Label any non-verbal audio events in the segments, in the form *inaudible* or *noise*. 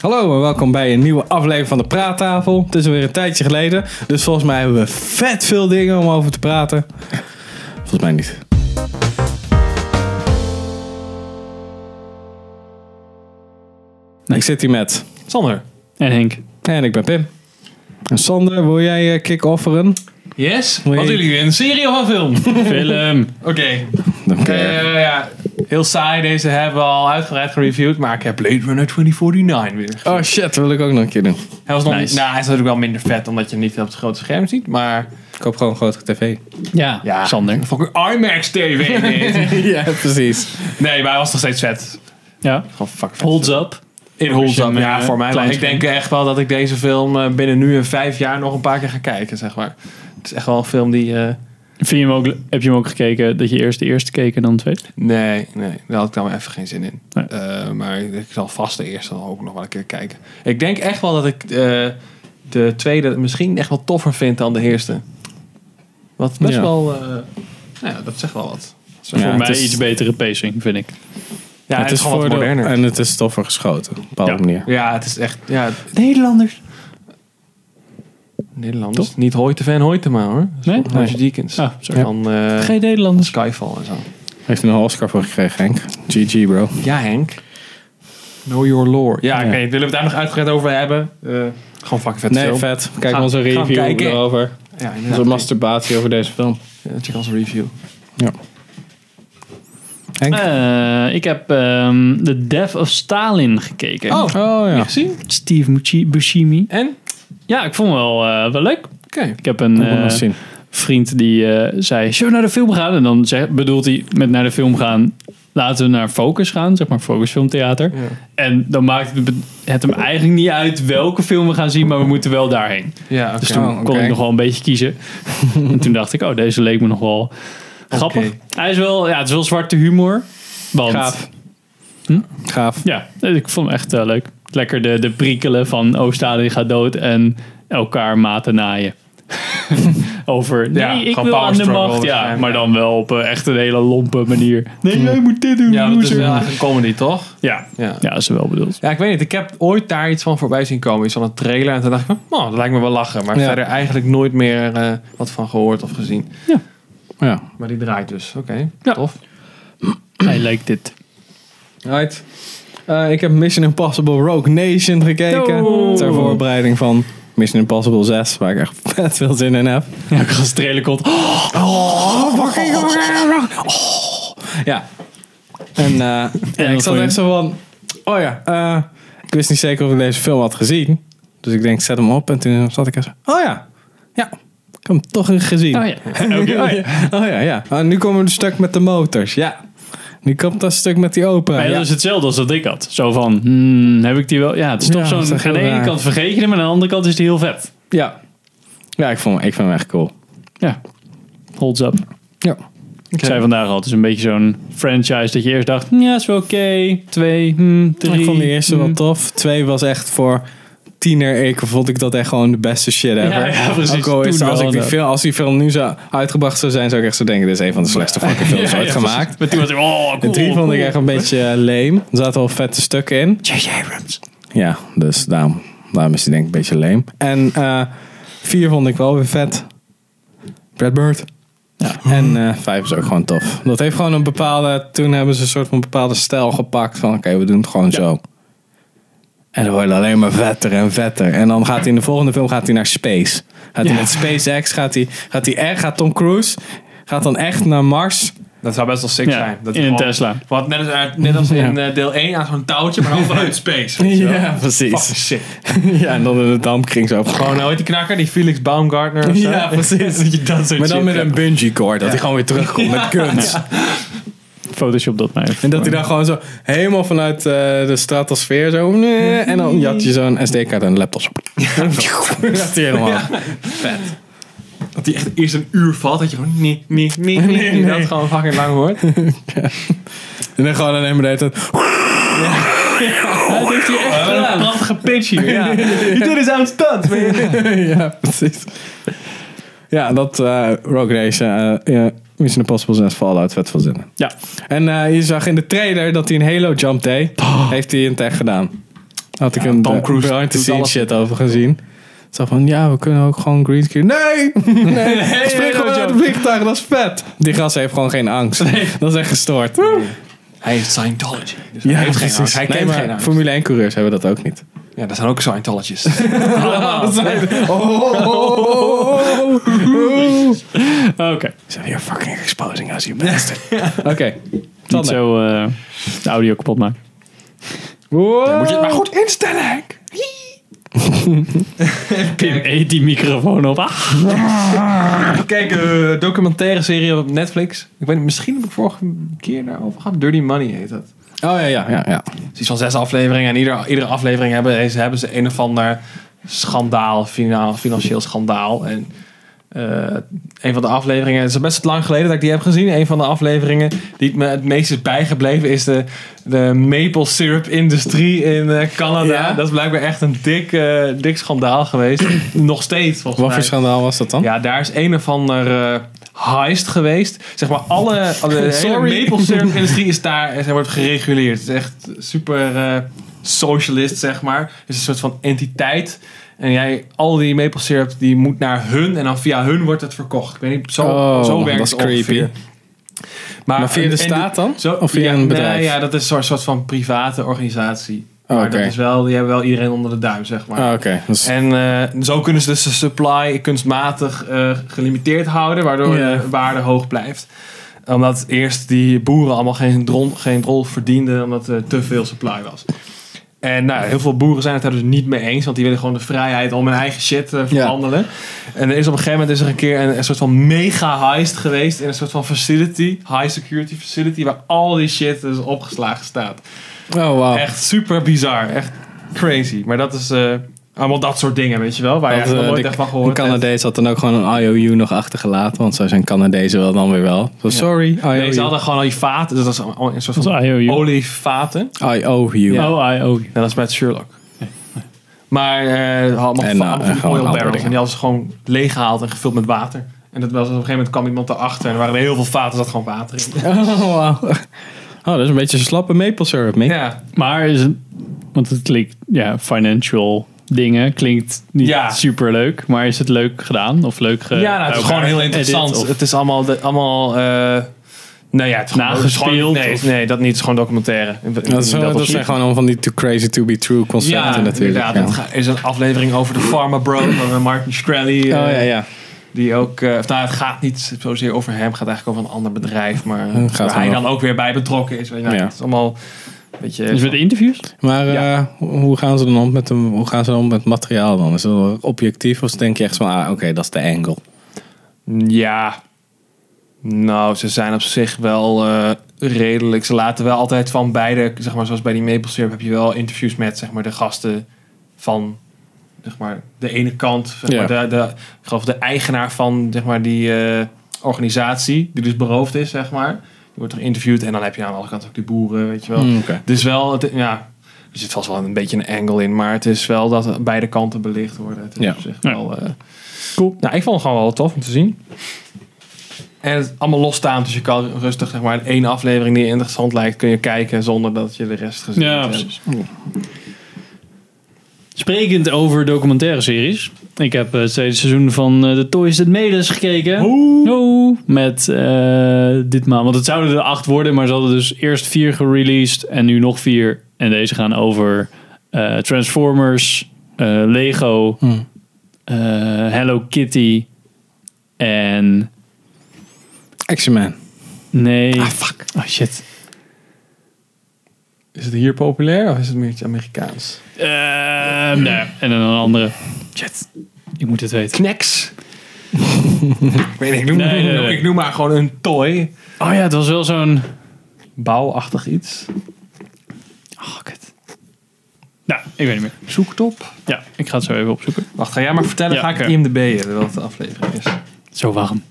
Hallo en welkom bij een nieuwe aflevering van de Praattafel. Het is alweer een tijdje geleden, dus volgens mij hebben we vet veel dingen om over te praten. Volgens mij niet. Ik zit hier met Sander. En Henk. en ik ben Pim. En Sander, wil jij eh, kick-offeren? Yes? Wil je- Wat willen jullie? Een serie of een film? *laughs* Film. Oké. Oké. Eh, ja, heel saai. Deze hebben we al uitgebreid gereviewd. Maar ik heb Blade Runner 2049 weer. Oh shit, dat wil ik ook nog een keer doen. Hij, was nog Nice. nou, hij is natuurlijk wel minder vet. Omdat je hem niet op het grote scherm ziet. Maar Ik koop gewoon een grotere tv. Ja, ja, Sander. een fucking IMAX TV *laughs* ja, precies. nee, maar hij was nog steeds vet. Ja. Gewoon fuck vet. Holds up. In holds up, ja, voor mij. Ik denk echt wel dat ik deze film eh, binnen nu en vijf jaar nog een paar keer ga kijken, zeg maar. Het is echt wel een film die... eh, Vind je hem ook, heb je hem ook gekeken dat je eerst de eerste keek en dan de tweede? Nee, nee, daar had ik dan even geen zin in. Nee. Eh, maar ik zal vast de eerste dan ook nog wel een keer kijken. Ik denk echt wel dat ik eh, de tweede misschien echt wel toffer vind dan de eerste. Wat best Ja. wel, eh, nou ja, dat zegt wel wat. Ja, Voor mij is- iets betere pacing, vind ik. Ja, het is gewoon wat moderner. en het is toffer geschoten, op een bepaalde Ja. manier. Ja, het is echt, ja, Nederlanders. Nederlanders. Toch? Niet Hoyte van Hoytema hoor. Nee? Roger Deakins. Ah, sorry. Van eh, Geen Nederlanders. Skyfall en zo. Heeft een Oscar voor gekregen, Henk? GG, bro. Ja, Henk. Know your lore. Ja, Ja. oké. Willen we het daar nog uitgebreid over hebben? Eh, gewoon fucking vet Nee, film. vet. Kijk Gaan- onze review erover. Ja, inderdaad. Onze masturbatie over deze film. Ja, check onze review. Henk? Eh, ik heb ehm The Death of Stalin gekeken. Oh, oh ja. gezien? Steve Buscemi. En? Ja, ik vond hem wel, eh, wel leuk. Oké. Ik heb een eh, vriend die eh, zei, zullen we naar de film gaan? En dan bedoelt hij met naar de film gaan, laten we naar Focus gaan, zeg maar Focus Filmtheater. Ja. En dan maakt het, het hem eigenlijk niet uit welke film we gaan zien, maar we moeten wel daarheen. Ja. Dus toen Oh, kon ik nog wel een beetje kiezen. en toen dacht ik, oh, deze leek me nog wel grappig. Hij is wel, ja, het is wel zwarte humor. Want, Gaaf. Hm? Gaaf. Ja, ik vond hem echt leuk. Lekker de, de prikkelen van, oh, Stalin gaat dood en elkaar maten naaien. *laughs* Over, nee, Ja, ik wil power aan de macht. Ja, maar ja. dan wel op eh, echt een hele lompe manier. Nee, jij moet dit doen, Ja, dat is wel een comedy, toch? Ja, Ja. ja, is wel bedoeld. Ja, ik weet niet. Ik heb ooit daar iets van voorbij zien komen. Iets van een trailer. En toen dacht ik, oh, dat lijkt me wel lachen. Maar Ja. verder eigenlijk nooit meer eh, wat van gehoord of gezien. Ja. Maar die draait dus. Oké, Ja. tof. Hij lijkt dit. Right. Eh, ik heb Mission Impossible Rogue Nation gekeken. Oh. Ter voorbereiding van Mission Impossible 6, waar ik echt *laughs* vet veel zin in heb. Ja, ik als trailer komt. Oh, fucking Ja. En, eh, *laughs* en ik zat echt zo van... Oh ja, eh, ik wist niet zeker of ik deze film had gezien. Dus ik denk, zet hem op. En toen zat ik echt zo... Oh ja, ja. Ik heb hem toch gezien. Oh ja. *laughs* Oké, oh ja. Oh ja, ja. Ah, nu komen we een stuk met de motors. Ja. Nu komt dat stuk met die opera. Maar dat Ja. is hetzelfde als dat ik had. Zo van, hmm, heb ik die wel? Ja, het is toch Ja, zo'n... Aan de ene raar. kant vergeet je hem, en aan de andere kant is die heel vet. Ja. Ja, ik, vond, ik vind hem echt cool. Ja, holds up. Ja. Ik zei vandaag al, het is een beetje zo'n franchise dat je eerst dacht, ja, is wel oké. Twee, hmm, drie. Ik vond de eerste wel hmm. tof. Twee was echt voor tiener. Ik vond ik dat echt gewoon de beste shit ever. Ja, ja, precies. Ook al is, Toen als, ik die film, als die film nu zo uitgebracht zou zijn, zou ik echt zo denken: dit is een van de slechtste fucking films Ja, ooit ja, gemaakt. Maar toen was ik, oh, cool. De drie vond ik echt een beetje eh, lame. Er zaten wel vette stukken in. J.J. Abrams. Ja, dus daarom, daarom is die denk ik een beetje lame. En eh, vier vond ik wel weer vet. Brad Bird. Ja. En eh, vijf is ook gewoon tof. Dat heeft gewoon een bepaalde. Toen hebben ze een soort van bepaalde stijl gepakt. Van oké, we doen het gewoon zo. En dan wordt alleen maar vetter en vetter. En dan gaat hij in de volgende film gaat hij naar space. Gaat hij met SpaceX, gaat hij, gaat hij echt, gaat Tom Cruise, gaat dan echt naar Mars. Dat zou best wel sick Ja, zijn. Dat in een gewoon- Tesla. Want net als, net als in eh, deel 1 aan zo'n touwtje, maar dan *laughs* vanuit space. Ja, precies. Fucking sick. *laughs* ja, en dan in de dampkring zo. Gewoon, nou, ooit die knakker, die Felix Baumgartner of zo. Ja, precies. dat *laughs* je dat soort Maar dan shit met hebt. een bungee cord, dat hij gewoon weer terugkomt met guns. Photoshop dat mij. En dat hij dan gewoon zo helemaal vanuit eh, de stratosfeer zo. nee, en dan *laughs* jat je zo'n SD-kaart en een laptop. zo. *laughs* dat hij helemaal. *laughs* Vet. Dat hij echt eerst een uur valt, dat je gewoon nee, nee, nee, nee, Nee, nee. dat gewoon fucking lang hoort. En dan gewoon alleen maar de hele tijd. Dat heeft hij echt Wat een prachtige pitch hier. Ja. Je doet eens aan stunt. ja, precies. Ja, dat eh Rogue Nation, eh, ja, Mission Impossible 6 Fallout, vet veel zin. Ja. En eh, je zag in de trailer dat hij een Halo jump deed. Heeft hij in het echt gedaan. Had ik Ja, een Tom be- Cruise behind the shit over gezien. Zo van, ja, we kunnen ook gewoon greenscreen. Nee! *laughs* nee, *laughs* spring gewoon uit het vliegtuig, dat is vet. Die gast heeft gewoon geen angst. *laughs* Dat is echt gestoord. Hij is Scientology. Dus Ja, hij heeft geen angst. Hij Nee, kent geen angst. Formule 1 coureurs hebben dat ook niet. Ja, dat zijn ook Scientologists. *laughs* Oké. So you're fucking exposing us, you bastard. Oké. Niet Sander. zo eh, de audio kapot maken. Moet je het maar goed instellen, Henk. *laughs* Pim eet die microfoon op. Ah. Kijk, een documentaire serie op Netflix. Ik weet niet, misschien heb ik vorige keer daarover gehad. Dirty Money heet dat. Oh ja, ja, ja. ja. Het is iets van zes afleveringen. En ieder, iedere aflevering hebben, ze- hebben ze een of ander schandaal, fina- financieel schandaal. En eh, een van de afleveringen, het is best lang geleden dat ik die heb gezien. Een van de afleveringen die me het meest is bijgebleven is de, de maple syrup industrie in eh, Canada. Ja. Dat is blijkbaar echt een dik, eh, dik schandaal geweest. Nog steeds volgens Wat mij. voor schandaal was dat dan? Ja, daar is een of ander heist geweest. Zeg maar, alle, alle *laughs* hele maple syrup industrie is daar en wordt gereguleerd. Het is echt super eh, socialist, zeg maar. Het is een soort van entiteit. En jij, al die maple syrup, die moet naar hun en dan via hun wordt het verkocht. Ik weet niet, zo, Oh, zo werkt het ongeveer. creepy. Maar via de en- staat dan? Zo, Of via ja, een bedrijf? Nee, ja, dat is een soort- soort van private organisatie. Oh, Maar dat is wel, die hebben wel iedereen onder de duim, zeg maar. Ah. Dus- En eh, zo kunnen ze dus de supply kunstmatig eh, gelimiteerd houden, waardoor de waarde hoog blijft. Omdat eerst die boeren allemaal geen drol, geen drol verdienden, omdat er te veel supply was. En nou, heel veel boeren zijn het daar dus niet mee eens, want die willen gewoon de vrijheid om hun eigen shit te verhandelen. En er is op een gegeven moment is er een keer een, een soort van mega heist geweest in een soort van facility, high security facility, waar al die shit dus opgeslagen staat. oh, wow. Echt super bizar. Echt crazy. Maar dat is eh, allemaal dat soort dingen, weet je wel. Waar je Want, echt nog eh, nooit de- echt van gehoord hebt. Canadees had dan ook gewoon een IOU nog achtergelaten. Want zo zijn Canadezen wel dan weer wel. Zo, sorry, IOU. Nee, ze hadden gewoon al die vaten. Dus dat is een soort van IOU. olievaten. IOU. Ja. Oh, I. Ja, dat is met Sherlock. Maar eh allemaal, En, eh, van oil barrels. En die hadden ze gewoon leeggehaald en gevuld met water. En dat was, op een gegeven moment kwam iemand erachter. En er waren er heel veel vaten, er zat gewoon water in. *laughs* Oh, wow. Oh, dat is een beetje een slappe maple syrup, mate. Ja, Maar is het, want het klinkt, ja, financial dingen klinkt niet Ja. super leuk. Maar is het leuk gedaan? Of leuk ge, ja nou, het is gewoon heel interessant. Het is allemaal... De, allemaal eh, Nee, ja, het is gewoon, Nagespeeld, nee, of- nee, dat niet. Het is gewoon documentaire. Dat, is, wel- dat zijn gewoon allemaal van die too crazy to be true concepten ja, natuurlijk. inderdaad. ja. Is een aflevering over de Pharma Bro *clears throat* van Martin Shkreli. eh, Oh ja, ja. Die ook, eh, of nou, het gaat niet zozeer over hem, het gaat eigenlijk over een ander bedrijf, maar waar hij dan ook weer bij betrokken is. Weet je, nou, Ja. Het is allemaal beetje. Dus met interviews? Maar eh, Ja. hoe- hoe gaan ze dan om met, hem, hoe gaan ze dan om met materiaal dan? Is het objectief of denk je echt van, ah, oké, dat is de angle? Ja, nou, ze zijn op zich wel eh, redelijk. Ze laten wel altijd van beide, zeg maar, zoals bij die Maple Syrup heb je wel interviews met zeg maar de gasten van zeg maar de ene kant, zeg Ja. maar, de, de, ik geloof de eigenaar van zeg maar die eh, organisatie die dus beroofd is, zeg maar. Wordt er geïnterviewd en dan heb je aan de andere kant ook die boeren, weet je wel. Mm. Dus wel, het, ja, er zit vast wel een beetje een angle in, maar het is wel dat beide kanten belicht worden. Het is Ja. op zich Ja. wel eh, cool. Nou, ik vond het gewoon wel tof om te zien. En het allemaal losstaand, dus je kan rustig zeg maar één aflevering die interessant lijkt, kun je kijken zonder dat je de rest gezien Ja, hebt. precies. Sprekend over documentaire series. Ik heb eh, het tweede seizoen van eh, The Toys That Made Us gekeken. Oeh. Met uh, ditmaal, want het zouden er acht worden, maar ze hadden dus eerst vier gereleased en nu nog vier. En deze gaan over uh, Transformers, uh, Lego, Hmm. Hello Kitty en... Action Man. Nee. Ah, fuck. Oh shit. Is het hier populair of is het meer iets Amerikaans? Uh, nee. En dan een andere. Shit. Ik moet het weten. Kneks. *laughs* ik, weet, niet, ik, noem, Nee, nee, nee. ik noem maar gewoon een toy. Oh ja, het was wel zo'n... Bouwachtig iets. Oh, kut. Nou, ik weet niet meer. Zoek het op. Ja, ik ga het zo even opzoeken. Wacht, ga jij maar vertellen. Ja, ga ik het IMDb'en, wat de aflevering is. Zo warm.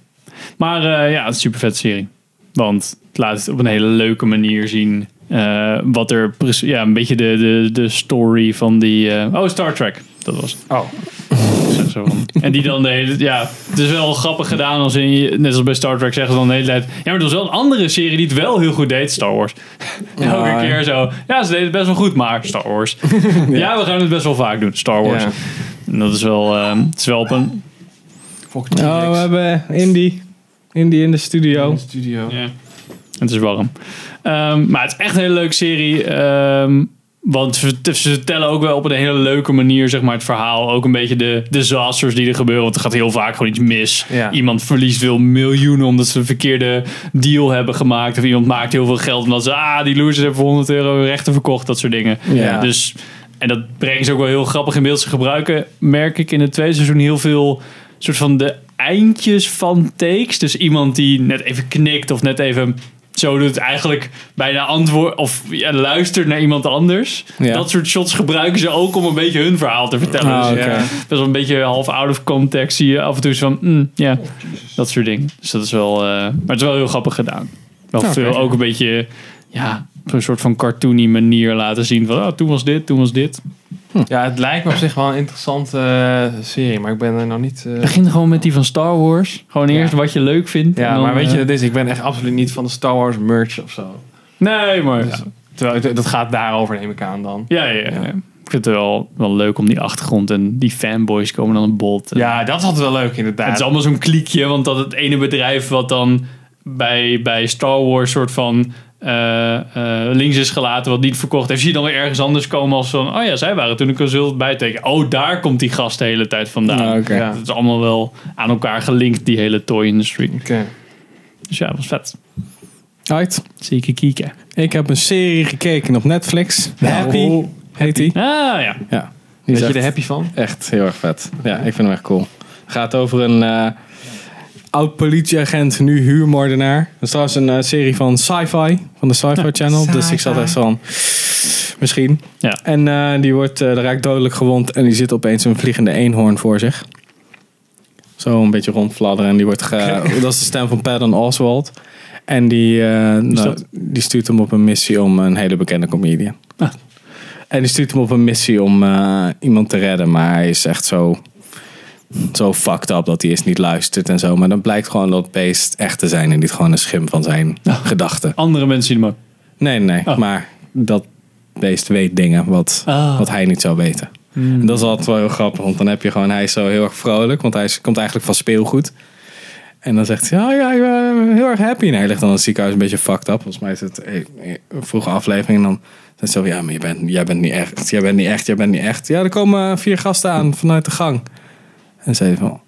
Maar eh, ja, het is een super vet serie. Want het laat het op een hele leuke manier zien. Eh, wat er precies... Ja, een beetje de, de, de story van die... eh, oh, Star Trek. Dat was het. Oh. *laughs* En die dan de hele ja, het is wel grappig gedaan als in, je- net als bij Star Trek zeggen ze dan de hele tijd, ja, maar er was wel een andere serie die het wel heel goed deed, Star Wars. *laughs* Elke Ja. keer zo, ja, ze deden het best wel goed, maar Star Wars. *laughs* ja. we gaan het best wel vaak doen, Star Wars. Ja. En dat is wel, ehm, het is wel op een, Oh, we hebben Indy. Indy in de studio. studio. Ja. Het is warm. Ehm, maar het is echt een hele leuke serie. ehm, want ze, ze vertellen ook wel op een hele leuke manier zeg maar, het verhaal. Ook een beetje de disasters die er gebeuren. Want er gaat heel vaak gewoon iets mis. Ja. Iemand verliest veel miljoenen omdat ze een verkeerde deal hebben gemaakt. Of iemand maakt heel veel geld omdat ze... Ah, die losers hebben voor 100 euro rechten verkocht. Dat soort dingen. Ja. Dus, en dat brengen ze ook wel heel grappig in beeld. Ze gebruiken, merk ik, in het tweede seizoen heel veel... soort van de eindjes van takes. Dus iemand die net even knikt of net even zo doet eigenlijk bijna antwoord of ja, luistert naar iemand anders. Ja. Dat soort shots gebruiken ze ook om een beetje hun verhaal te vertellen. Ah, dus oké. ja, best wel een beetje half out of context zie je af en toe zo van, mm, ja, dat soort dingen. Dus dat is wel, eh, maar het is wel heel grappig gedaan. Wel Oké. veel, ook een beetje, ja, op een soort van cartoony manier laten zien van, oh, toen was dit, toen was dit. Ja, het lijkt me op zich wel een interessante eh, serie, maar ik ben er nog niet... eh, Begin gewoon met die van Star Wars. Gewoon eerst wat je leuk vindt. en Ja, dan, maar weet je, eh, het is, ik ben echt absoluut niet van de Star Wars merch of zo. nee, maar Dus, Terwijl het- dat gaat daarover, neem ik aan dan. Ja, ja, ja. Ik vind het wel, wel leuk om die achtergrond en die fanboys komen dan een bod. Ja, dat is altijd wel leuk inderdaad. Het is allemaal zo'n kliekje, want dat het ene bedrijf wat dan bij, bij Star Wars soort van eh, eh, links is gelaten, wat niet verkocht heeft, zie je dan weer ergens anders komen als van, oh ja, zij waren toen een consult bijteken. Oh, daar komt die gast de hele tijd vandaan. Oké. Ja. Het is allemaal wel aan elkaar gelinkt, die hele toy industry. Oké. Dus ja, dat was vet. Right. Zeker kieken. Ik heb een serie gekeken op Netflix. The Happy heet die. Ah ja. Ja. Is je er happy van? echt heel erg vet. Ja, ik vind hem echt cool. Het gaat over een eh, oud politieagent, nu huurmoordenaar. Dat is trouwens een eh, serie van Sci-Fi, van de Sci-Fi Channel. Dus ik zat echt zo van, misschien. Ja. En eh, die wordt uh, raakt dodelijk gewond en die zit opeens een vliegende eenhoorn voor zich. Zo een beetje rondfladderen en die wordt ge... *laughs* dat is de stem van Patton Oswald. En die, eh, nou, die stuurt hem op een missie om een hele bekende comedian. Ah. En die stuurt hem op een missie om eh, iemand te redden. Maar hij is echt zo, zo fucked up dat hij eerst niet luistert en zo. Maar dan blijkt gewoon dat beest echt te zijn en niet gewoon een schim van zijn gedachten. Andere mensen zien hem ook. Nee, nee, Oh. maar dat beest weet dingen wat, Ah. wat hij niet zou weten. En dat is altijd wel heel grappig, want dan heb je gewoon, hij is zo heel erg vrolijk, want hij is, komt eigenlijk van speelgoed. En dan zegt hij, oh ja, ik ben heel erg happy. En hij ligt dan in het ziekenhuis een beetje fucked up. Volgens mij is het eh, een vroege aflevering. En dan zegt hij zo, ja, maar je bent, jij bent niet echt, jij bent niet echt, jij bent niet echt. Ja, er komen vier gasten aan vanuit de gang. En zei hij van,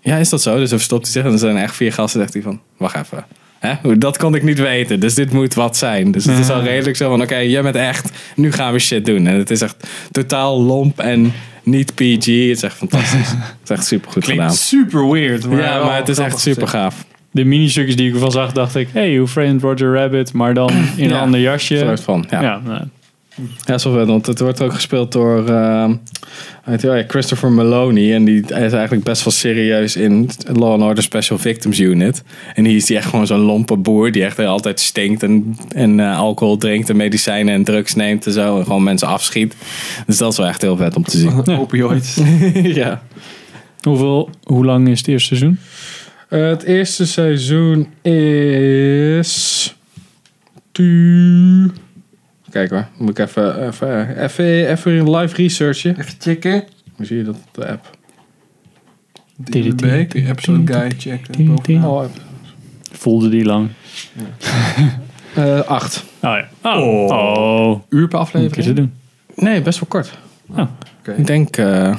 ja, is dat zo? Dus dan verstopt hij zich en er zijn echt vier gasten. zegt hij van, wacht even. Hè? Dat kon ik niet weten, dus dit moet wat zijn. Dus het is al redelijk zo van, oké, jij bent echt, nu gaan we shit doen. En het is echt totaal lomp en niet PG. Het is echt fantastisch. *laughs* het is echt super goed Klinkt gedaan. super weird. Maar Ja, maar het is echt super gaaf. De mini-stukjes die ik ervan zag, dacht ik, hey, hoe framed Roger Rabbit, maar dan *clears throat* in een ander jasje. Soort van, ja. Ja, nou, Ja, zo vet, want het wordt ook gespeeld door uh, weet je wel, ja, Christopher Maloney. En die is eigenlijk best wel serieus in Law and Order Special Victims Unit. En hier is die echt gewoon zo'n lompe boer die echt altijd stinkt en, en uh, alcohol drinkt en medicijnen en drugs neemt en zo. En gewoon mensen afschiet. Dus dat is wel echt heel vet om te zien. *laughs* Opioids. *laughs* ja. Hoeveel, hoe lang is het eerste seizoen? Uh, het eerste seizoen is... Tu... Kijk hoor, moet ik even, even, even, even een live researchen. Even checken. Hoe zie je dat op de app? De Beek, de episode guide checken. Oh, *laughs* Voelde die lang? uh, *laughs* acht. Oh ja. Oh. oh. Uur per Moet ik eens aflevering? doen. Nee, best wel kort. Oh. Oké. Ik denk uh,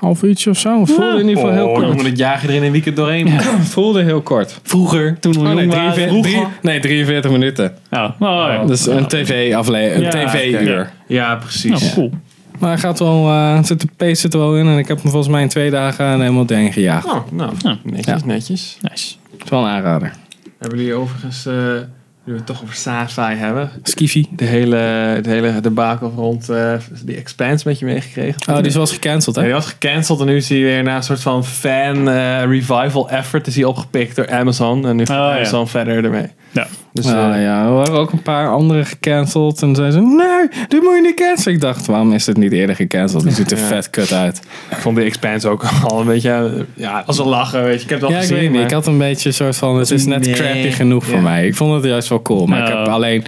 half uurtje of zo. Voelde in ieder geval heel Oh, kort. dan het jagen er in een weekend doorheen. *laughs* Voelde heel kort. Vroeger, toen we Oh, jong nee, waren. 43, Vroeger. drie- nee, 43 minuten. Oh. Oh, ja. Dus een tv-aflevering, een Ja, tv-uur. oké. Ja, Nou, precies. cool. Maar hij gaat wel, uh, zit de pace zit er wel in. En ik heb hem volgens mij in twee dagen helemaal doorheen gejaagd. Oh, nou, Ja. netjes, Ja. netjes. Nice. Het is wel een aanrader. Hebben jullie overigens, eh, nu we het toch over sci-fi hebben, Skiffy. de hele, de hele debakel rond eh die Expanse met je meegekregen? Oh, die is wel eens gecanceld, Ja, hè? die was gecanceld en nu is hij weer na een soort van fan eh, revival effort is hij opgepikt door Amazon. En nu gaat Oh, ja. Amazon verder ermee. Ja. Dus, ja, eh, ja, er waren ook een paar andere gecanceld. En zeiden ze, nee, dit moet je niet cancelen. Ik dacht, waarom is dit niet eerder gecanceld? Die ziet er *laughs* Ja. vet kut uit. ik vond de Expanse ook *laughs* al een beetje... eh, ja, als een lachen, weet je. Ik heb het al Ja, ik gezien, weet niet. maar- Ik had een beetje een soort van, het is net Nee. crappy genoeg voor mij. Ik vond het juist wel cool. Maar ik heb alleen...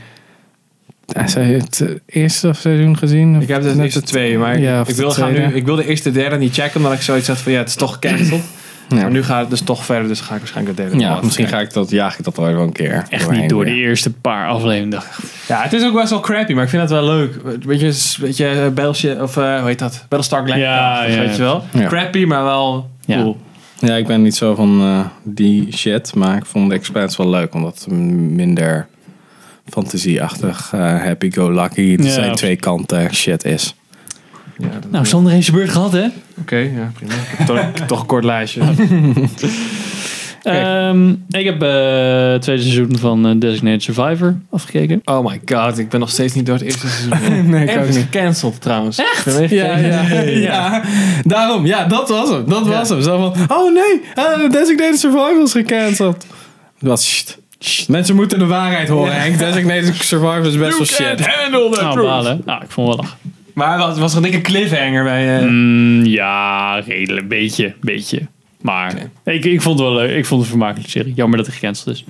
Ja, Heb je het eh, eerste seizoen gezien? Of Ik heb de net eerste het- twee, maar ik- Ja, of ik, de wil gaan nu, ik wil de eerste derde niet checken, omdat ik zoiets had van ja, het is toch gecanceld. *laughs* Ja. Maar nu gaat het dus toch verder, dus ga ik waarschijnlijk de derde nog Ja, misschien ga ik dat, jaag ik dat wel even een keer. Echt niet door de eerste paar afleveringen. Ja, het is ook best wel crappy, maar ik vind het wel leuk. Weet je, weet je Battleship, of eh, hoe heet dat? Battlestar Galactica, Ja, ja, weet ja. je wel. Ja. Crappy, maar wel Ja. cool. Ja, ik ben niet zo van eh, die shit. Maar ik vond de Expanse wel leuk. Omdat het minder fantasieachtig, eh, happy-go-lucky. Er Ja. zijn twee kanten shit is. Ja, Nou, Sander heeft zijn beurt gehad, hè? Oké, ja, prima. Ik heb toch, *laughs* ik heb toch een kort lijstje. Ehm, ik heb eh het tweede seizoen van eh, Designated Survivor afgekeken. Oh my god, ik ben nog steeds niet door het eerste seizoen. *laughs* Nee, het is gecanceld trouwens. Echt? Ja, *laughs* ja, ja. Daarom, ja, dat was hem. Dat was hem. Zo van, oh nee, uh, Designated Survival is gecanceld. Dat shit. Mensen moeten de waarheid horen, Henk. Designated Survivor is best wel shit. handle the Nou, balen. Nou, ik vond wel lachen. Maar was, was er een dikke cliffhanger bij... eh, Mm, ja, redelijk. Beetje, beetje. Maar ik, ik vond het wel leuk. Ik vond het een vermakelijke serie. Jammer dat het gecanceld is.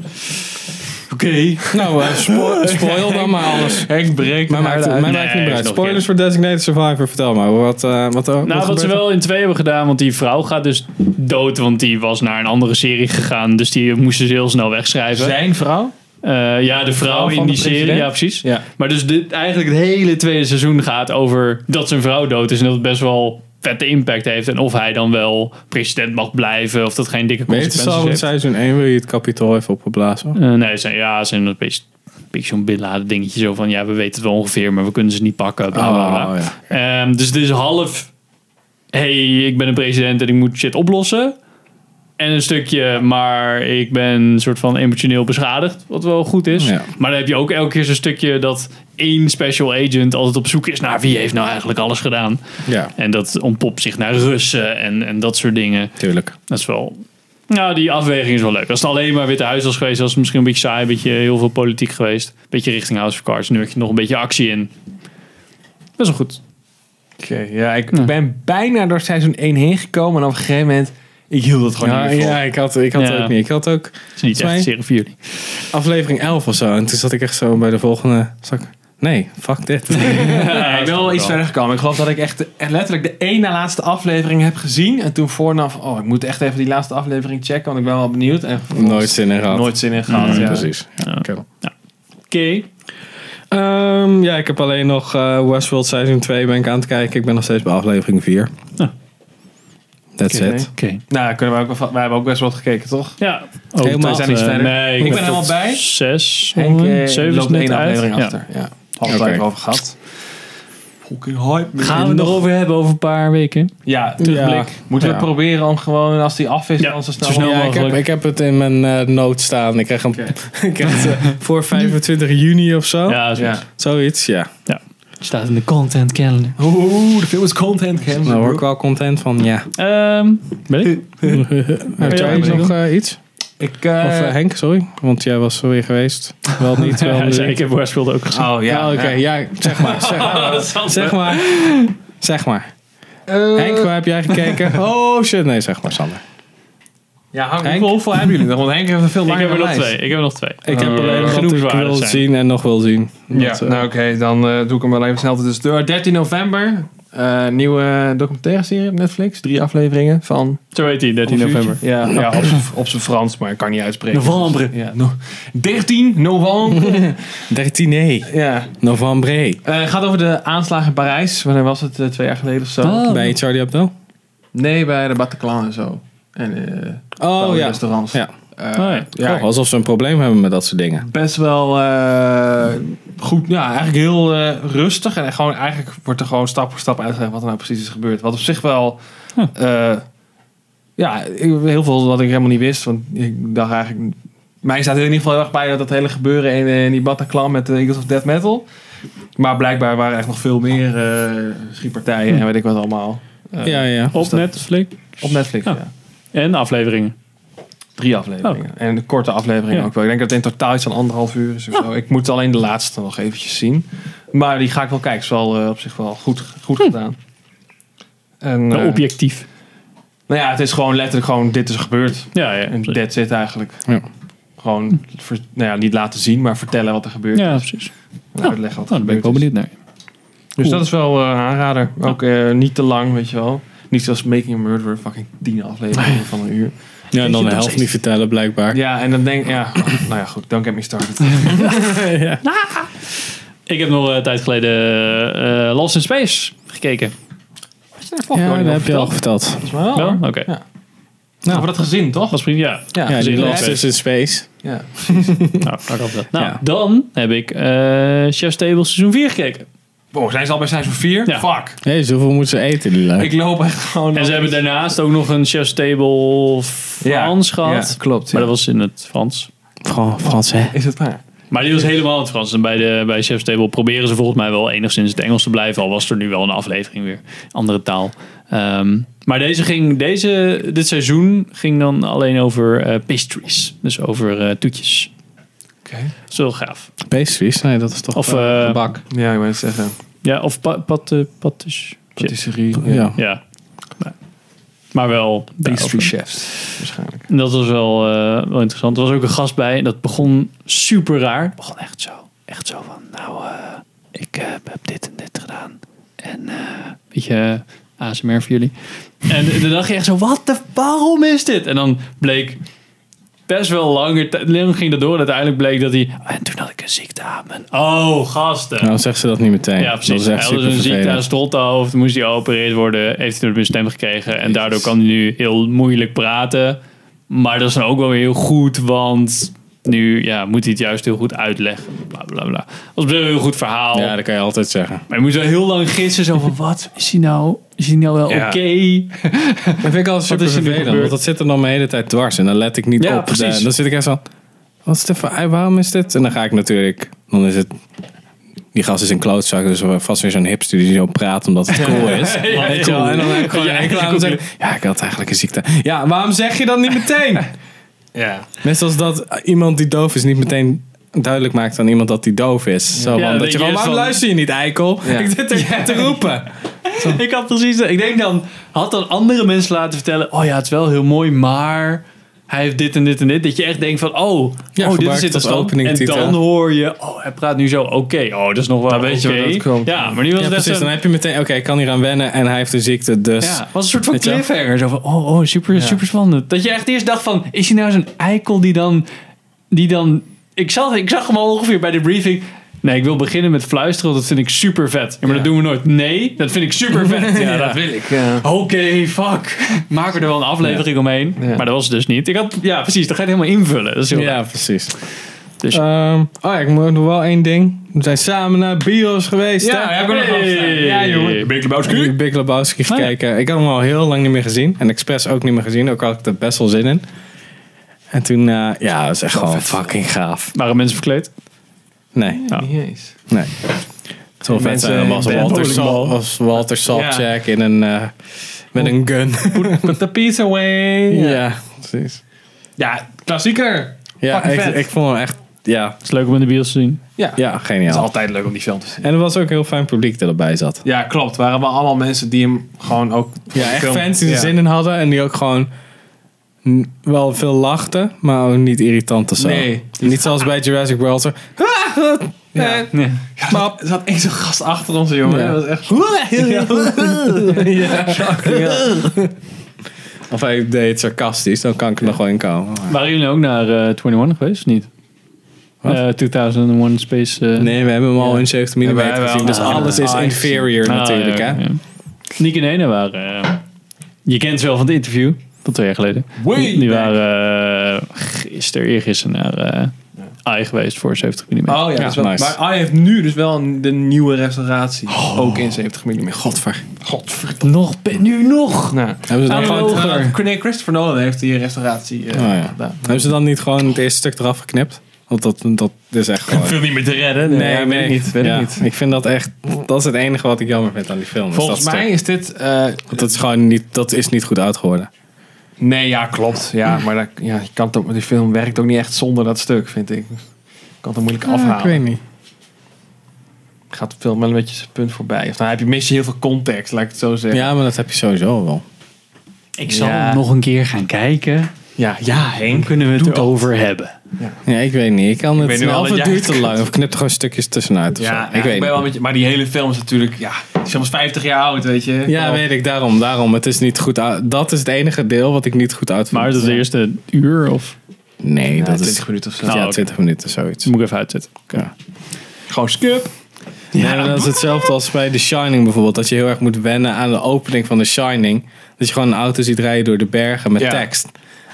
Oké. Nou, spo- *laughs* spoil dan maar alles. Henk breekt Maar maakt, uit. mij Nee, maakt niet uit. Spoilers voor Designated Survivor. Vertel maar. Wat, eh wat, wat Nou, wat ze wel in twee hebben gedaan, want die vrouw gaat dus dood, want die was naar een andere serie gegaan. Dus die moesten ze heel snel wegschrijven. Zijn vrouw? Eh, ja, de vrouw in die serie, ja precies. Ja. Maar dus dit, eigenlijk het hele tweede seizoen gaat over dat zijn vrouw dood is en dat het best wel vette impact heeft. En of hij dan wel president mag blijven of dat geen dikke Weet je het consequenties al in heeft. seizoen 1 wil je het kapitool even opgeblazen? Eh, nee, zijn, ja, zijn een beetje, een beetje zo'n Bin Laden dingetje. Zo van, ja, we weten het wel ongeveer, maar we kunnen ze niet pakken. Bla, bla, bla. Oh, ja. Ehm, dus het is half, hey, ik ben een president en ik moet shit oplossen. En een stukje, maar ik ben een soort van emotioneel beschadigd, wat wel goed is. Ja. Maar dan heb je ook elke keer zo'n stukje dat één special agent altijd op zoek is naar wie heeft nou eigenlijk alles gedaan. Ja, En dat ontpopt zich naar Russen en, en dat soort dingen. tuurlijk. Dat is wel. Nou, die afweging is wel leuk. Als het alleen maar Witte Huis was geweest, was het misschien een beetje saai, een beetje heel veel politiek geweest. Beetje richting House of Cards. Nu heb je nog een beetje actie in. Dat is wel goed. Oké, ja, ik ben bijna door seizoen 1 heen gekomen en op een gegeven moment, ik hield het gewoon Ja, niet meer vol. ja, ik had, ik had Ja. ook niet. Ik had ook Het is niet echt serie voor jullie. aflevering 11 of zo. En toen zat ik echt zo bij de volgende. zat ik, nee, fuck dit. Ja, *laughs* ik ben wel iets verder gekomen. Ik geloof dat ik echt, letterlijk de één na laatste aflevering heb gezien. En toen voornaf, oh, ik moet echt even die laatste aflevering checken, want ik ben wel benieuwd. En Nooit zin in gehad. Nooit zin in gehad, Mm, ja. Precies. Ja, oké. Oké. Ehm, ja, ik heb alleen nog eh, Westworld seizoen 2 ben ik aan het kijken. Ik ben nog steeds bij aflevering 4. Ah. That's Oké. it. Oké. Nou, kunnen we ook, wel- wij hebben ook best wel wat gekeken, toch? Ja. Helemaal tot, zijn niet eh, verder. Nee, Ik ben helemaal bij. Zes. Eh, Zeven loopt net één uit. aflevering Ja. achter. Ja. Half Oké. tijd over gehad. Gaan we het nog over hebben over een paar weken? Ja, Terugblik. Moeten we Ja. proberen om gewoon, als die af is, Ja, dan zo snel zo snel mogelijk- Ja, ik heb, mogelijk. ik heb het in mijn eh noot staan. Ik krijg hem *laughs* ik krijg het, voor *laughs* 25 juni of zo. Ja, zo. Ja. Zoiets, ja. Staat in de content calendar. Oeh, de film is content. Cam. Daar word ik wel content van, ja. Ehm ben ik? *laughs* Heb jij nog eh, iets? Ik, eh, Of eh, Henk, sorry. Want jij was er weer geweest. Wel niet, *laughs* wel Ja, ik heb Westworld ook gezien. Oh ja. Oké. ja. Ja, zeg maar. *laughs* Zeg maar. zeg maar. Zeg maar. Eh, Henk, waar heb jij gekeken? Oh shit, nee, zeg maar, Sander. Ja, Hank, Henk? hoeveel, hebben jullie nog? Want Henk heeft veel Ik langer heb er nog lijst. twee. Ik heb er nog twee. Ik heb Eh, alleen nog genoeg ik wil zijn. zien en nog wil zien. Ja, Dat, eh, nou oké, dan eh, doe ik hem wel even snel tussendoor. 13 november, eh, nieuwe documentaire serie op Netflix. Drie afleveringen van... Zo heet die, 13 november. Ja, ja op, op zijn Frans, maar ik kan niet uitspreken. November. Ja, no, 13 november. *laughs* 13 ja. november. Eh, gaat over de aanslagen in Parijs. Wanneer was het? Twee jaar geleden of zo? Oh. Bij Charlie Hebdo? Nee, bij de Bataclan en zo. En eh Oh ja. restaurants. Ja. Eh, Oh, ja. ja, Oh, alsof ze een probleem hebben met dat soort dingen. best wel eh, goed. Ja, eigenlijk heel eh, rustig. En gewoon, eigenlijk wordt er gewoon stap voor stap uitgelegd wat er nou precies is gebeurd. Wat op zich wel... eh, ja, ik- heel veel wat ik helemaal niet wist. Want ik dacht eigenlijk... Mij staat er in ieder geval heel erg bij dat dat hele gebeuren in, in die Bataclan met de Eagles of Death Metal. Maar blijkbaar waren er echt nog veel meer eh schietpartijen en weet ik wat allemaal. Ja, ja. Op dat- Netflix. Op Netflix, Ja. ja. En afleveringen. Drie afleveringen. En de korte afleveringen Ja. ook wel. Ik denk dat het in totaal iets van anderhalf uur is of zo. Ik moet alleen de laatste nog eventjes zien. Maar die ga ik wel kijken. Is wel eh, op zich wel goed, goed gedaan. En, Wel eh, objectief. nou ja, het is gewoon letterlijk gewoon dit is gebeurd. Ja, ja. En that's it eigenlijk. Ja. Gewoon, ver- nou ja, niet laten zien, maar vertellen wat er gebeurt. Ja, precies. En uitleggen wat er Nou, daar ben ik wel benieuwd naar. Dus dat is wel eh, aanrader. Ook niet te lang, weet je wel. Niet zoals Making a Murderer, fucking tien afleveringen van een uur. Ja, en dan de helft niet vertellen, blijkbaar. Ja, en dan denk ja, nou ja, goed, don't get me started. *laughs* ja. Ik heb nog een tijd geleden eh, Lost in Space gekeken. Ja, dat heb je al verteld. Volgens mij wel. Oké. Ja. Over dat gezin, toch? Was prima, ja. Ja, Ja, die Lost in is in Space. ja. *laughs* Nou, dat. Nou, Ja. dan heb ik eh Chef's Table seizoen 4 gekeken. Wow, zijn ze al bij seizoen 4? Ja. Fuck. Hé, zoveel moeten ze eten, die lui. Ik loop echt gewoon... En ze hebben daarnaast ook nog een Chef's Table Frans gehad. Ja, klopt. Maar dat was in het Frans. Fran- Frans, hè? Is het waar? Maar die was helemaal in het Frans. En bij, de, bij Chef's Table proberen ze volgens mij wel enigszins het Engels te blijven. Al was er nu wel een aflevering weer. Andere taal. Ehm, maar deze ging, deze, dit seizoen ging dan alleen over eh, pastries. Dus over eh, toetjes. Is wel gaaf. Pastries? Nee, dat is toch Of, eh, eh, gebak. Ja, ik wou het zeggen. Ja, of pa, pat, eh, patis- Patisserie. Ja. Ja. Nee. Maar wel. Pastry chefs, waarschijnlijk. En Dat was wel, eh, wel interessant. Er was ook een gast bij. En dat begon super raar. Het begon echt zo. Echt zo van, nou, eh, ik heb dit en dit gedaan. En, eh weet je, ASMR voor jullie. En dan dacht je echt zo, wat de, waarom is dit? En dan bleek best wel langer, tijd- ging dat door. En uiteindelijk bleek dat hij, en toen had ik een ziekte aan mijn, oh, gasten. Nou, zegt ze dat niet meteen. Ja, Dat precies. is Hij had dus een ziekte aan strothoofd. Moest hij geopereerd worden. Heeft hij door een stem gekregen. En daardoor kan hij nu heel moeilijk praten. Maar dat is dan ook wel weer heel goed. Want nu ja, moet hij het juist heel goed uitleggen. Bla bla bla. Dat is een heel goed verhaal. Ja, dat kan je altijd zeggen. Maar je moet wel heel lang gissen. Zo van, wat? Is hij nou, is hij nou wel Ja. oké? *laughs* Dat vind ik altijd super er vervelend. Want dat zit er dan mijn hele tijd dwars. En dan let ik niet Ja, op. precies. De- dan zit ik echt zo... Wat is dit voor... Waarom is dit? En dan ga ik natuurlijk... Dan is het... Die gast is een klootzak. Dus vast weer zo'n hipster die zo praat omdat het cool *laughs* is. Ja, Weet je wel? En dan heb ik gewoon Ja, een zeggen... Ja, ik had eigenlijk een ziekte. Ja, waarom zeg je dat niet meteen? *laughs* Ja. Net zoals dat iemand die doof is niet meteen duidelijk maakt aan iemand dat die doof is. Zo, Ja, dat je waarom luister je niet, eikel? Ja. Ik zit er te roepen. ik had precies... Ik denk dan... Had dan andere mensen laten vertellen... Oh ja, het is wel heel mooi, maar... Hij heeft dit en dit en dit. Dat je echt denkt van... Oh, Ja, oh dit het als stand. En dan hoor je... Oh, hij praat nu zo. Oké, oh, dat is nog wel Dan weet je oké. waar dat komt. Ja, maar nu was Ja, precies. zo... Dan heb je meteen, oké, ik kan hier aan wennen en hij heeft een ziekte, dus... Ja, het was een soort van cliffhanger. Zo van, oh, oh super, super spannend. Dat je echt eerst dacht van, is hij nou zo'n eikel die dan... Die dan ik, zag, ik zag hem al ongeveer bij de briefing. Nee, ik wil beginnen met fluisteren, want dat vind ik super vet. Ja, maar dat doen we nooit. Nee, dat vind ik super vet. *laughs* Ja, dat wil ik. Oké, fuck. Maken we er wel een aflevering omheen. Maar dat was het dus niet. Ik had, ja, precies. Dat ga je helemaal invullen. Dat is heel Ja, precies. Dus- Ehm, oh ja, ik moet nog wel één ding. We zijn samen naar bios geweest. Ja, hè? heb ik nog Hey. Ja, jongen. Big Ik heb Big Lebowski Oh, gekeken. Ik had hem al heel lang niet meer gezien. En expres ook niet meer gezien. Ook had ik er best wel zin in. En toen, eh, ja, dat is echt gewoon fucking gaaf. Waren mensen verkleed? Nee, Ja. Niet eens. nee. Zo vet mensen zijn als een Walter. Sal, als Walter Saltjack Ja. in een, eh, met een gun. *laughs* Put the peace away. ja, precies. Ja, klassieker. Ja, ik, vond hem echt, ja, Het is leuk om in de bios te zien. Ja. ja Het is geniaal. altijd leuk om die film te zien. En er was ook een heel fijn publiek dat erbij zat. Ja, klopt. Waren we allemaal mensen die hem gewoon ook... Ja, echt film- fans die er Ja. zin in hadden. En die ook gewoon wel veel lachten, maar ook niet irritant of zo. Nee. Niet zoals bij Jurassic World. Zo, *laughs* Ja. Nee. Maar er zat één zo'n gast achter ons, jongen. Ja. Dat was echt... *laughs* Of hij deed het sarcastisch, dan kan ik er nog wel in komen. Waren jullie ook naar eh 21 geweest? of Niet? Wat? Eh, 2001 Space... eh, Nee, we hebben hem al Ja. in 70 mm Ja, gezien. Dus ah, alles is ah, inferior Ah, natuurlijk. ja, hè? ja. Nick en Ene waren... eh, je kent ze wel van het interview. Van twee jaar geleden. Way Die back. waren uh, gisteren, eergisteren naar eh AI geweest voor 70 mm. Oh ja, Ja, dat is wel, nice. maar hij heeft nu dus wel een, de nieuwe restauratie. Ook in 70 mm. Godver. Godverdomme. Nog, nu nog! Nou, Hebben ze, dan gewoon, uh, nee, Christopher Nolan heeft die restauratie eh, Oh, ja. gedaan. hebben ze dan niet gewoon het eerste stuk eraf geknipt? Want dat, dat is echt gewoon... Veel niet meer te redden. Nee, weet ik niet, weet ik niet. Ik vind dat echt... Dat is het enige wat ik jammer vind aan die film. Volgens dat mij stuk. is dit... eh, Want dat is gewoon niet, dat is niet goed uitgeworden. Nee, ja, klopt. Ja, maar dat, ja, je kan die film werkt ook niet echt zonder dat stuk, vind ik. Je kan het er moeilijk afhalen. ik weet niet. Gaat de film wel een beetje zijn punt voorbij. Of dan heb je mis je heel veel context, laat ik het zo zeggen. Ja, maar dat heb je sowieso wel. Ik zal Ja. hem nog een keer gaan kijken. Ja, ja Henk. kunnen we het erover hebben. Ja, ik weet niet. Ik kan het weet nu niet. wel Of dat het duurt te het lang. Of knip er gewoon stukjes tussenuit. Of Ja, zo. ja, ik ik weet ben niet. wel met je, maar die hele film is natuurlijk, ja, is 50 jaar oud, weet je. Ja, weet ik. Daarom. Daarom. Het is niet goed uit. Dat is het enige deel wat ik niet goed uitvind. Maar is de eerste uur of Nee, Ja, dat 20 is... minuten of zo. Nou, ja, oké. 20 minuten, zoiets. moet ik even uitzetten. Ja. Gewoon skip. Nee, maar dat is hetzelfde als bij The Shining bijvoorbeeld. Dat je heel erg moet wennen aan de opening van The Shining. Dat je gewoon een auto ziet rijden door de bergen met Ja. tekst.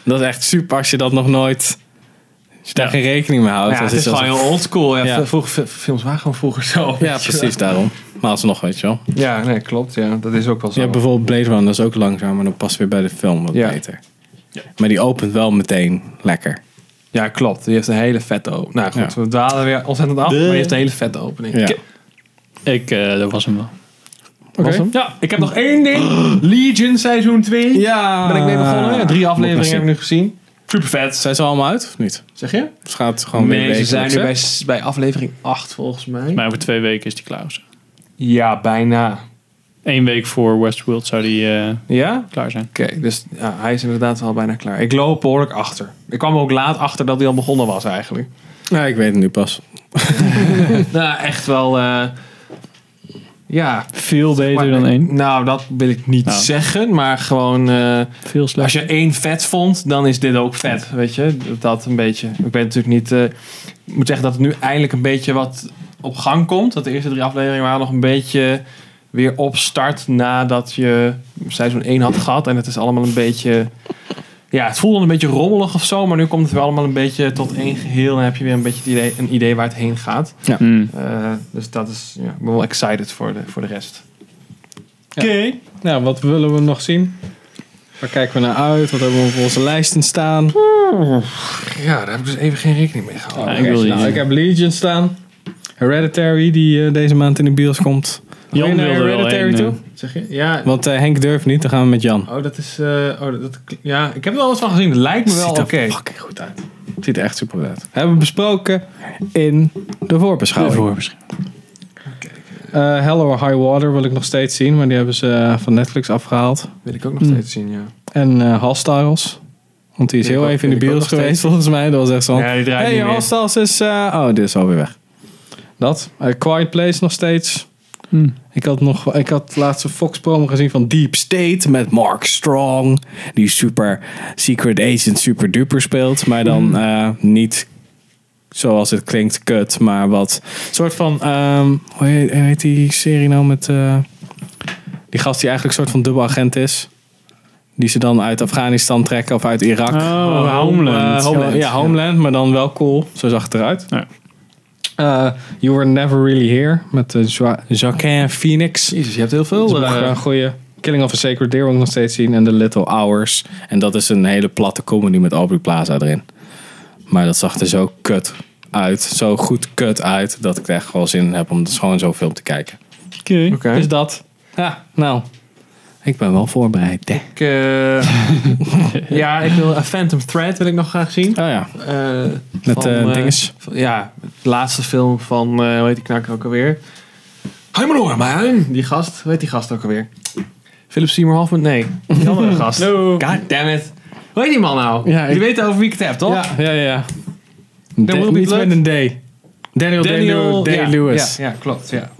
Dat is echt super als je dat nog nooit... Als je daar Ja. geen rekening mee houdt. Ja, dat het is gewoon heel oldschool. Ja, Ja. Vroeger, films waren gewoon vroeger zo. Ja, precies daarom. Maar alsnog, weet je wel. Ja, nee, klopt. Ja, dat is ook wel zo. Hebt bijvoorbeeld Blade Runner, dat is ook langzaam, maar dan past weer bij de film wat Ja. beter. Maar die opent wel meteen lekker. Ja, klopt. Die heeft een hele vette opening. Nou goed, Ja. we dwalen weer ontzettend af, De- maar die heeft een hele vette opening. Ja. Ik, eh, dat was hem wel. Was hem? Ja, ik heb nog één ding. *gasps* Legion seizoen 2. Ja. Ben ik mee begonnen. Ja, drie afleveringen heb ik nu gezien. Super vet. Zijn ze allemaal uit of niet? Zeg je? Het gaat gewoon weer Nee, ze zijn nu bij, bij aflevering 8 volgens mij. Maar over twee weken is die klaar. of zo. Ja, bijna. Eén week voor Westworld zou die eh, Ja? klaar zijn. Oké, dus ja, hij is inderdaad al bijna klaar. Ik loop behoorlijk achter. Ik kwam ook laat achter dat hij al begonnen was eigenlijk. Ja, ik weet het nu pas. *laughs* *laughs* nou, echt wel... eh, ja. Veel beter Maar- dan één. Nou, dat wil ik niet Nou. zeggen. Maar gewoon... Veel als je één vet vond, dan is dit ook vet. Weet je? Dat een beetje... Ik weet natuurlijk niet... eh, ik moet zeggen dat het nu eindelijk een beetje wat op gang komt. Dat de eerste drie afleveringen waren nog een beetje weer opstart nadat je seizoen 1 had gehad. En het is allemaal een beetje... Ja, het voelde een beetje rommelig of zo. Maar nu komt het weer allemaal een beetje tot één geheel. En heb je weer een beetje het idee, een idee waar het heen gaat. Hmm. Eh, dus dat is... Ja, ik ben wel excited voor de, voor de rest. Oké. Nou, wat willen we nog zien? Waar kijken we naar uit? Wat hebben we op onze lijsten staan? Ja, daar heb ik dus even geen rekening mee gehouden. Ja, ik nou, ik heb Legion staan. Hereditary, die eh, deze maand in de bios komt. Jan naar wilde wel Hereditary een, toe? eh, Zeg je? Ja, Want eh, Henk durft niet, dan gaan we met Jan. Oh, dat is. eh, oh, dat, ja, ik heb er wel eens van gezien. Het lijkt me wel Ziet oké. er fucking goed uit. Het ziet er echt super goed uit. Hebben we besproken in de voorbeschouwing. Eh Hell or High Water wil ik nog steeds zien, maar die hebben ze van Netflix afgehaald. Wil ik ook nog steeds zien, ja. En eh Hostiles. Want die is heel ook- even in de bios geweest volgens mij. Dat was echt zo. Ja, die draait hey, niet meer. Hostiles is... eh, oh, dit is alweer weg. Dat. Quiet Place nog steeds. Hmm. Ik had nog, ik had laatste Fox promo gezien van Deep State met Mark Strong. Die super secret agent super duper speelt. Maar dan Hmm. eh, niet zoals het klinkt kut. Maar wat soort van, ehm, hoe, heet, hoe heet die serie nou met eh, die gast die eigenlijk een soort van dubbelagent is. Die ze dan uit Afghanistan trekken of uit Irak. Oh, Homeland. Eh, Homeland. Ja, Homeland, maar dan wel cool. Zo zag het eruit. Ja. Eh, you Were Never Really Here met uh, Joaquin Phoenix. Jezus, je hebt heel veel. nog eh, een goede. Killing of a Sacred Deer wil ik nog steeds zien. En The Little Hours. En dat is een hele platte comedy met Aubrey Plaza erin. Maar dat zag er zo kut uit. Zo goed kut uit. Dat ik er echt wel zin in heb om dus gewoon zo'n film te kijken. Oké. Oké. Dus dat. Ja, nou. Ik ben wel voorbereid. hè. ik, eh, *laughs* ja, ik wil A Phantom Thread wil ik nog graag zien. Oh ja, Eh, met van, eh eh, dinges. van- ja, het laatste film van, eh hoe heet die knakker ook alweer? Hi man. Die gast, hoe heet die gast ook alweer? Philip Seymour Hoffman? Nee, die *laughs* andere gast. No. God damn it. Hoe heet die man nou? Ja, ik- Je weet over wie ik het heb, toch? Ja, ja, ja. Dan will be een D. Daniel, Daniel Day-Lewis. Ja, ja, klopt. Ja.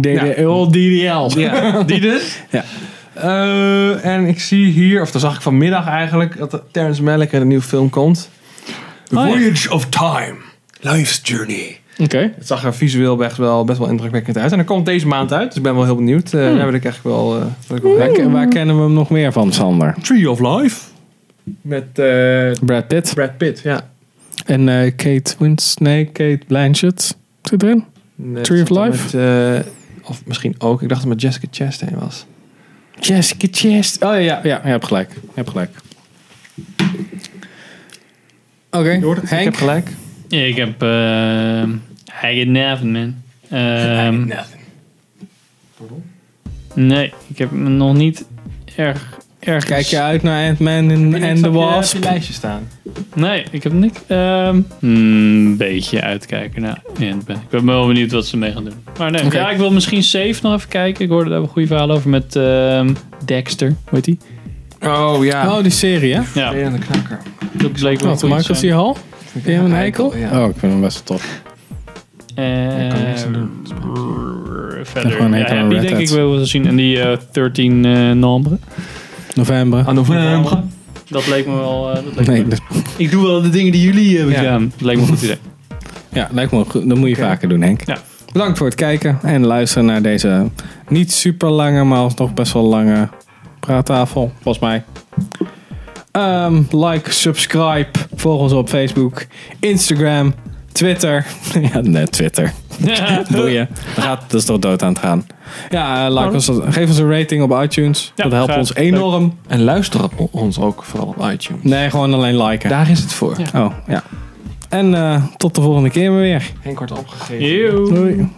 D- Ja. *laughs* DDL. Ja, die dus. Ja. Eh, en ik zie hier, of dan zag ik vanmiddag eigenlijk, dat Terrence Malick in een nieuwe film komt. The Oh, ja. Voyage of Time. Life's Journey. Oké. Het zag er visueel best wel, best wel indrukwekkend uit. En dat komt deze maand uit, dus ik ben wel heel benieuwd. Eh Daar ik eigenlijk wel... ik wel Waar, ke- waar kennen we hem nog meer van, Sander? Tree of Life. Met Brad Pitt. Brad Pitt, ja. En Kate Wins, nee, Kate Blanchett zit erin. Nee, Tree of Life? Met, of misschien ook, ik dacht dat het met Jessica Chastain was. Jessica Chest. Oh ja, ja, ja, je hebt gelijk. Je hebt gelijk. Oké, Je hoort het, ik heb gelijk. Ja, ik heb uh, Haggard Nevin, man. Ehm, nee, ik heb me nog niet erg ergens... Kijk je uit naar Ant-Man en, Heb en niks the op je- Wasp? op je lijstje staan. Nee, ik heb niks. Ehm, hmm, een beetje uitkijken naar Ant-Man. Ik ben wel benieuwd wat ze mee gaan doen. Maar nee, ja, ik wil misschien Safe nog even kijken. Ik hoorde daar een goede verhaal over met ehm, Dexter. Hoe heet die? Oh ja. Oh, die serie, hè? Ja, Vervelende knakker. dat bleek wel Wat, goed Michael zijn. C. Hall? Vind je hem een eikel? Ja. Oh, ik vind hem best wel tof. Eh, Ik kan niks aan doen. Verder. Ja, die denk ik wel zien. En die eh 13 eh Nombre. November. Ah, november. Dat leek me wel... eh, dat leek Nee, me- Ik doe wel de dingen die jullie hebben Ja. gedaan. Dat leek me een goed idee. ja, lijkt me goed. Dat moet je vaker doen, Henk. Ja. Bedankt voor het kijken en luisteren naar deze niet super lange, maar alsnog best wel lange praattafel, volgens mij. Ehm, like, subscribe, volg ons op Facebook, Instagram, *laughs* Twitter. ja, net Twitter. Boeien. Dat, gaat, dat is toch dood aan het gaan. Ja, eh, like Oh. ons, geef ons een rating op iTunes. Ja, dat helpt graag. ons enorm. En luister op ons ook vooral op iTunes. Nee, gewoon alleen liken. Daar is het voor. Ja. Oh, ja. En eh, tot de volgende keer maar weer. Henk wordt opgegeven. Doei.